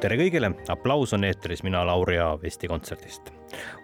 tere kõigile, aplaus on eetris, mina Lauri Aav Eesti Kontserdist.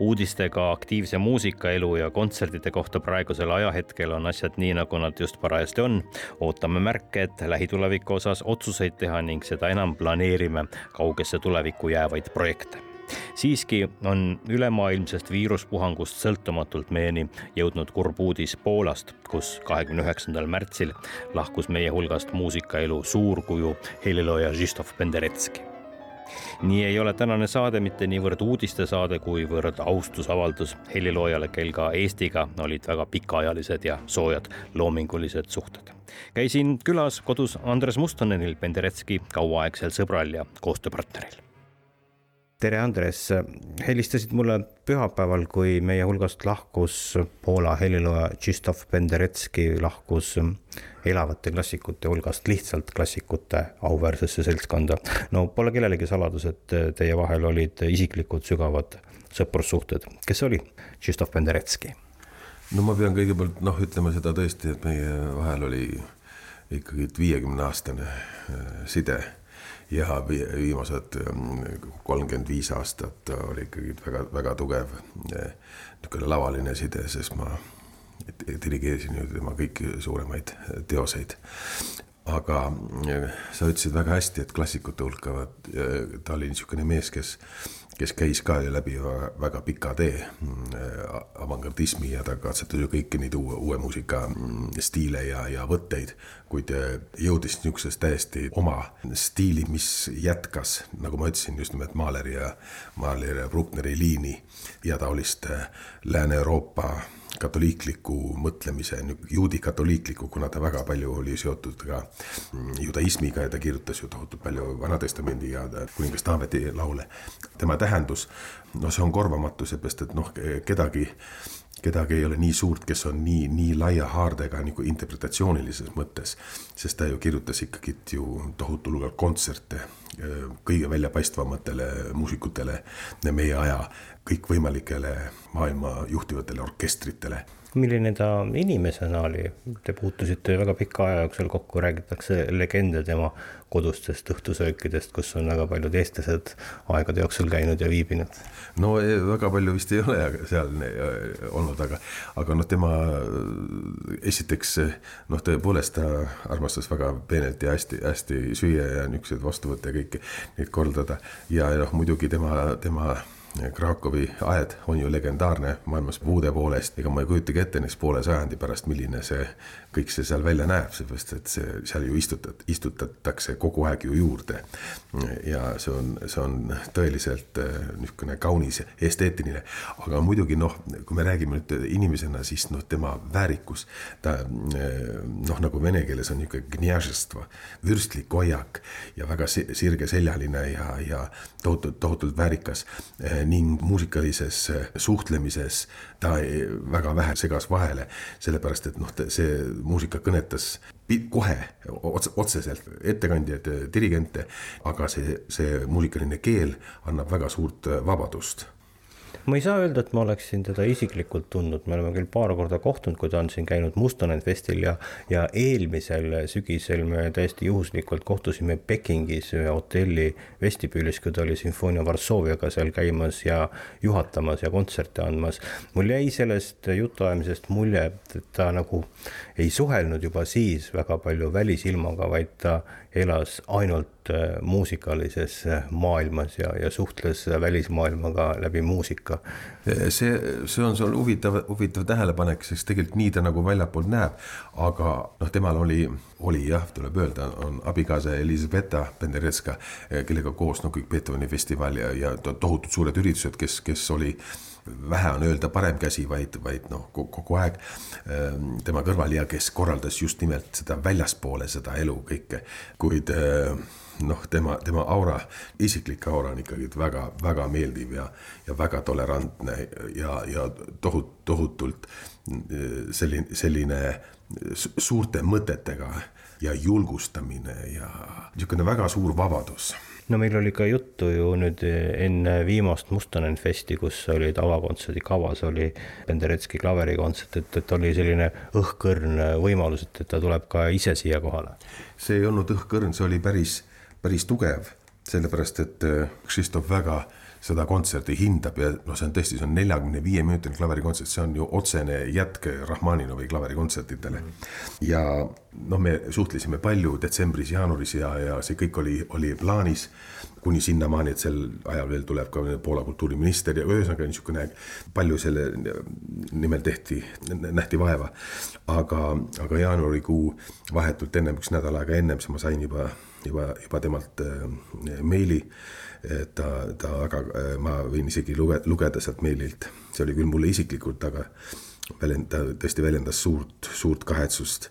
uudistega aktiivse muusikaelu ja kontsertide kohta praegusel ajahetkel on asjad nii, nagu nad just parajasti on. ootame märke, et lähituleviku osas otsuseid teha ning seda enam planeerime kaugesse tulevikku jäävaid projekte siiski on ülemaailmsest viiruspuhangust sõltumatult meieni jõudnud kurb uudis Poolast, kus kahekümne üheksandal märtsil lahkus meie hulgast muusikaelu suurkuju helilooja Zhistof Penderetski nii ei ole tänane saade mitte niivõrd uudistesaade, kuivõrd austusavaldus heliloojale, kel ka Eestiga olid väga pikaajalised ja soojad loomingulised suhted. käisin külas kodus Andres Mustonenil, Penderetski kauaaegsel sõbral ja koostööpartneril tere, Andres, helistasid mulle pühapäeval, kui meie hulgast lahkus Poola helilooja Krzysztof Penderecki, lahkus elavate klassikute hulgast lihtsalt klassikute auväärsesse seltskonda. no pole kellelegi saladus, et teie vahel olid isiklikud sügavad sõprussuhted. kes oli Krzysztof Penderecki? no ma pean kõigepealt noh, ütlema seda tõesti, et meie vahel oli ikkagi viiekümne aastane äh, side ja viimased ähm, kolmkümmend viis aastat oli ikkagi väga-väga tugev äh, niisugune lavaline side, sest ma dirigeerisin ju tema kõiki suuremaid teoseid. Aga äh, sa ütlesid väga hästi, et klassikute hulka, äh, ta oli niisugune mees, kes kes käis ka läbi väga pika tee mm, avangardismi ja ta katsetas ju kõiki neid uue, uue muusika mm, stiile ja, ja võtteid, kuid äh, jõudis niisugusest täiesti oma stiili, mis jätkas, nagu ma ütlesin, just nimelt Mahleri ja, Mahleri ja Bruckneri liini ja taolist äh, Lääne-Euroopa katoliikliku mõtlemise, juudi katoliikliku, kuna ta väga palju oli seotud ka mm, judaismiga ja ta kirjutas ju tohutult palju Vana-testamendi ja kuningas Taaveti laule. tema tähendus, no see on korvamatu, seepärast et noh, kedagi kedagi ei ole nii suurt, kes on nii, nii laia haardega nagu interpretatsioonilises mõttes, sest ta ju kirjutas ikkagi ju tohutul hulgal kontserte kõige väljapaistvamatele muusikutele meie aja kõikvõimalikele maailma juhtivatele orkestritele milline ta inimesena oli, te puutusite väga pika aja jooksul kokku, räägitakse legende tema kodustest õhtusöökidest, kus on väga paljud eestlased aegade jooksul käinud ja viibinud. no e, väga palju vist ei ole seal e, olnud, aga, aga noh, tema esiteks noh, tõepoolest ta armastas väga peenelt ja hästi-hästi süüa ja niisuguseid vastuvõtte ja kõiki neid korraldada ja noh, muidugi tema, tema Krakowi aed on ju legendaarne maailmas puude poolest, ega ma ei kujutagi ette näiteks poole sajandi pärast, milline see kõik see seal välja näeb, seepärast et see seal ju istutat-, istutatakse kogu aeg ju juurde. ja see on, see on tõeliselt äh, niisugune kaunis esteetiline, aga muidugi noh, kui me räägime nüüd inimesena, siis noh, tema väärikus, ta äh, noh, nagu vene keeles on niisugune vürstlik hoiak ja väga sirgeseljaline ja, ja tohutult, tohutult väärikas äh, ning muusikalises suhtlemises ta väga vähe segas vahele, sellepärast et noh, see muusika kõnetas kohe otse, otseselt ettekandjaid, dirigente, aga see, see muusikaline keel annab väga suurt vabadust ma ei saa öelda, et ma oleksin teda isiklikult tundnud, me oleme küll paar korda kohtunud, kui ta on siin käinud Mustonen festil ja, ja eelmisel sügisel me täiesti juhuslikult kohtusime Pekingis ühe hotelli vestibüülis, kui ta oli Sümfoonia Varssooviaga seal käimas ja juhatamas ja kontserte andmas. mul jäi sellest jutuajamisest mulje, et ta nagu ei suhelnud juba siis väga palju välisilmaga, vaid ta elas ainult äh, muusikalises äh, maailmas ja, ja suhtles välismaailmaga läbi muusika. see, see on sul huvitav, huvitav tähelepanek, sest tegelikult nii ta nagu väljapoolt näeb, aga noh, temal oli, oli jah, tuleb öelda, on abikaasa Elizaveta Penderecka, kellega koos no kõik Beethoveni festival ja, ja tohutud suured üritused, kes, kes oli vähe on öelda parem käsi, vaid, vaid noh, kogu aeg ähm, tema kõrval ja kes korraldas just nimelt seda väljaspoole seda elu kõike, kuid äh, noh, tema, tema aura, isiklik aura on ikkagi väga-väga meeldiv ja, ja väga tolerantne ja, ja tohut-, tohutult äh, selline, selline suurte mõtetega ja julgustamine ja niisugune väga suur vabadus no meil oli ka juttu ju nüüd enne viimast Mustonen festi, kus olid avakontserdi kavas, oli Penderecki klaverikontsert, et, et oli selline õhkõrn võimalus, et, et ta tuleb ka ise siia kohale. see ei olnud õhkõrn, see oli päris, päris tugev, sellepärast et Krzysztof väga äh, seda kontserti hindab ja noh, see on tõesti, see on neljakümne viie minutine klaverikontsert, see on ju otsene jätk Rahmaninovi klaverikontsertidele mm. -hmm. ja noh, me suhtlesime palju detsembris, jaanuaris ja, ja see kõik oli, oli plaanis kuni sinnamaani, et sel ajal veel tuleb ka Poola kultuuriminister ja ühesõnaga niisugune palju selle nimel tehti, nähti vaeva. aga, aga jaanuarikuu vahetult ennem, üks nädal aega ennem, siis ma sain juba, juba, juba temalt äh, meili. Et ta, ta väga, ma võin isegi luge, lugeda sealt meililt, see oli küll mulle isiklikult, aga väljend-, ta tõesti väljendas suurt, suurt kahetsust,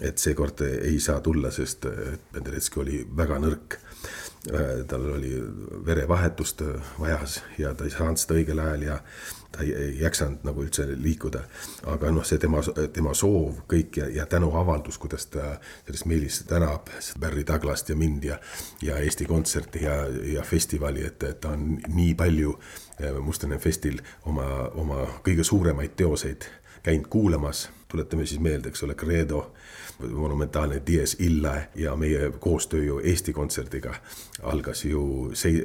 et seekord ei saa tulla, sest Penderecki oli väga nõrk. Äh, tal oli verevahetust vajas ja ta ei saanud seda õigel ajal ja ta ei, ei jaksanud nagu üldse liikuda. aga noh, see tema, tema soov kõik ja, ja tänuavaldus, kuidas ta selles meilis tänab Barry Douglast ja mind ja, ja Eesti Kontserti ja, ja festivali, et, et ta on nii palju äh, Mustonen Festil oma, oma kõige suuremaid teoseid käinud kuulamas. Tuletame siis meelde, eks ole, Credo monumentaalne Dies Ille ja meie koostöö ju Eesti Kontserdiga algas ju sei-,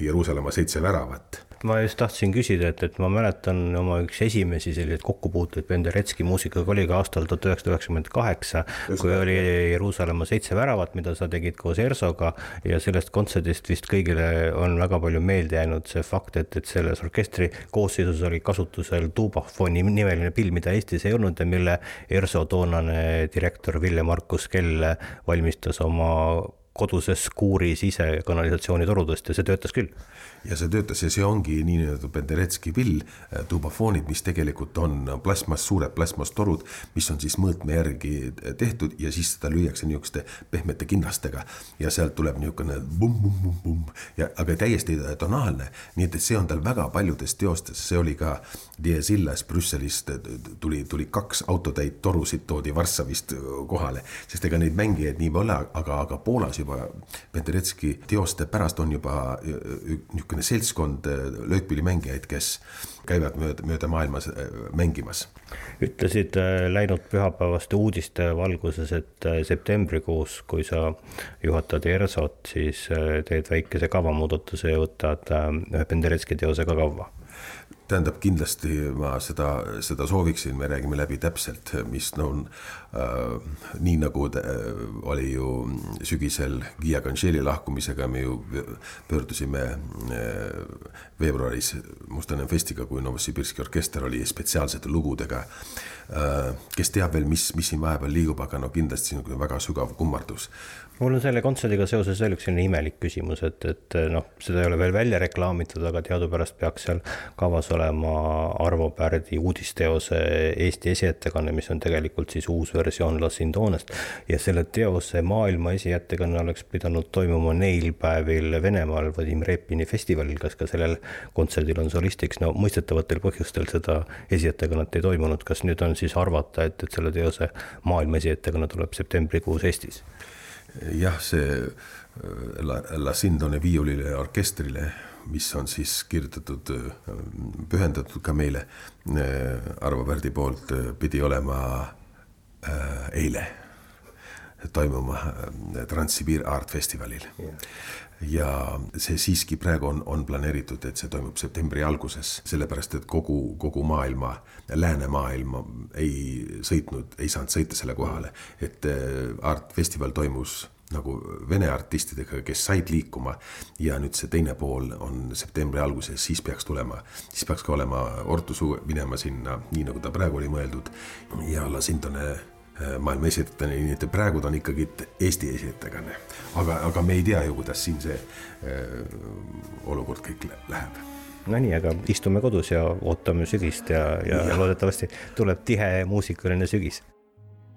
Jeruusalemma seitse väravat ma just tahtsin küsida, et, et ma mäletan oma üks esimesi selliseid kokkupuuteid Penderecki muusikaga oli ka aastal tuhat üheksasada üheksakümmend kaheksa, kui oli Jeruusalemma seitse väravat, mida sa tegid koos Ersoga ja sellest kontserdist vist kõigile on väga palju meelde jäänud see fakt, et, et selles orkestri koosseisus oli kasutusel tuubafoni nimeline pill, mida Eestis ei olnud ja mille Erso toonane direktor Ville-Markus Kell valmistas oma koduses kuuris ise kanalisatsioonitorudest ja see töötas küll. Ja see töötas ja see ongi niinimetatud Penderecki pill, äh, tubafoonid, mis tegelikult on plasmas, suured plasmastorud, mis on siis mõõtme järgi äh, tehtud ja siis seda lüüakse niisuguste pehmete kinnastega. Ja sealt tuleb niisugune pumm-pumm-pumm-pumm ja aga täiesti tonaalne, nii et, et see on tal väga paljudes teostes, see oli ka Dies Illes Brüsselist tuli, tuli kaks autotäit torusid toodi Varssavist kohale, sest ega neid mängijaid nii pole, aga, aga Poolas juba Penderecki teoste pärast on juba niisugune niisugune seltskond äh, löökpillimängijaid, kes käivad mööda, mööda maailmas mängimas. ütlesid läinud pühapäevaste uudiste valguses, et septembrikuus, kui sa juhatad ERSO-t, siis teed väikese kavamuudatuse ja võtad ühe Penderecki teose ka kavva tähendab, kindlasti ma seda, seda sooviksin, me räägime läbi täpselt, mis no on äh, nii nagu äh, oli ju sügisel Gia Cancelli lahkumisega, me ju pöördusime äh, veebruaris Mustonen Festiga, kui Novosibirski orkester oli spetsiaalsete lugudega äh,. kes teab veel, mis, mis siin vahepeal liigub, aga no kindlasti niisugune väga sügav kummardus mul on selle kontserdiga seoses veel üks selline imelik küsimus, et, et noh, seda ei ole veel välja reklaamitud, aga teadupärast peaks seal kavas olema Arvo Pärdi uudisteose Eesti esiettekanne, mis on tegelikult siis uus versioon La Sindonest. ja selle teose maailma esiettekanne oleks pidanud toimuma neil päevil Venemaal Vadim Repini festivalil, kas ka sellel kontserdil on solistiks, no mõistetavatel põhjustel seda esiettekannet ei toimunud, kas nüüd on siis arvata, et, et selle teose maailma esiettekanne tuleb septembrikuus Eestis? Jah, see äh, La, La Sindone viiulile ja orkestrile, mis on siis kirjutatud, äh, pühendatud ka meile äh, Arvo Pärdi poolt, pidi olema eile toimuma Transsibir Art Festivalil. Yeah ja see siiski praegu on, on planeeritud, et see toimub septembri alguses, sellepärast et kogu, kogu maailma, läänemaailma ei sõitnud, ei saanud sõita selle kohale, et Art Festival toimus nagu vene artistidega, kes said liikuma ja nüüd see teine pool on septembri alguses, siis peaks tulema, siis peaks ka olema Ortu minema sinna, nii nagu ta praegu oli mõeldud. Ja La Sintone äh, maailma esitajateni, nii et praegu ta on ikkagi Eesti esietajakanne. aga, aga me ei tea ju, kuidas siin see äh, olukord kõik läheb. Nonii, aga istume kodus ja ootame sügist ja, ja, ja loodetavasti tuleb tihe muusikaline sügis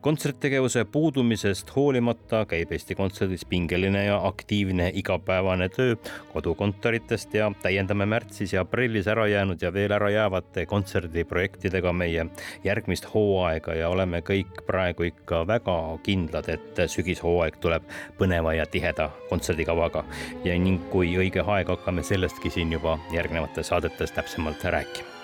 kontserttegevuse puudumisest hoolimata käib Eesti Kontserdis pingeline ja aktiivne igapäevane töö kodukontoritest ja täiendame märtsis ja aprillis ära jäänud ja veel ära jäävate kontserdiprojektidega meie järgmist hooaega ja oleme kõik praegu ikka väga kindlad, et sügishooaeg tuleb põneva ja tiheda kontserdikavaga. Ja ning kui õige aeg, hakkame sellestki siin juba järgnevates saadetes täpsemalt rääkima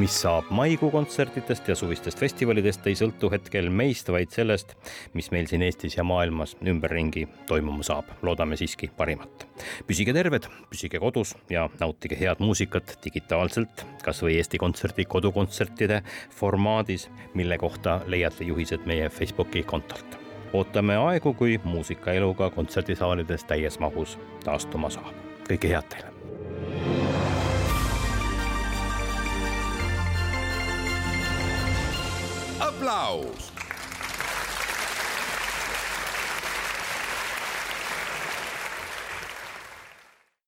mis saab maikuu kontsertidest ja suvistest festivalidest, ei sõltu hetkel meist, vaid sellest, mis meil siin Eestis ja maailmas ümberringi toimuma saab. loodame siiski parimat. püsige terved, püsige kodus ja nautige head muusikat digitaalselt, kasvõi Eesti Kontserdi kodukontsertide formaadis, mille kohta leiate juhised meie Facebooki kontolt ootame aegu, kui muusikaelu ka kontserdisaalides täies mahus taastuma saab. kõike head teile! Aplaus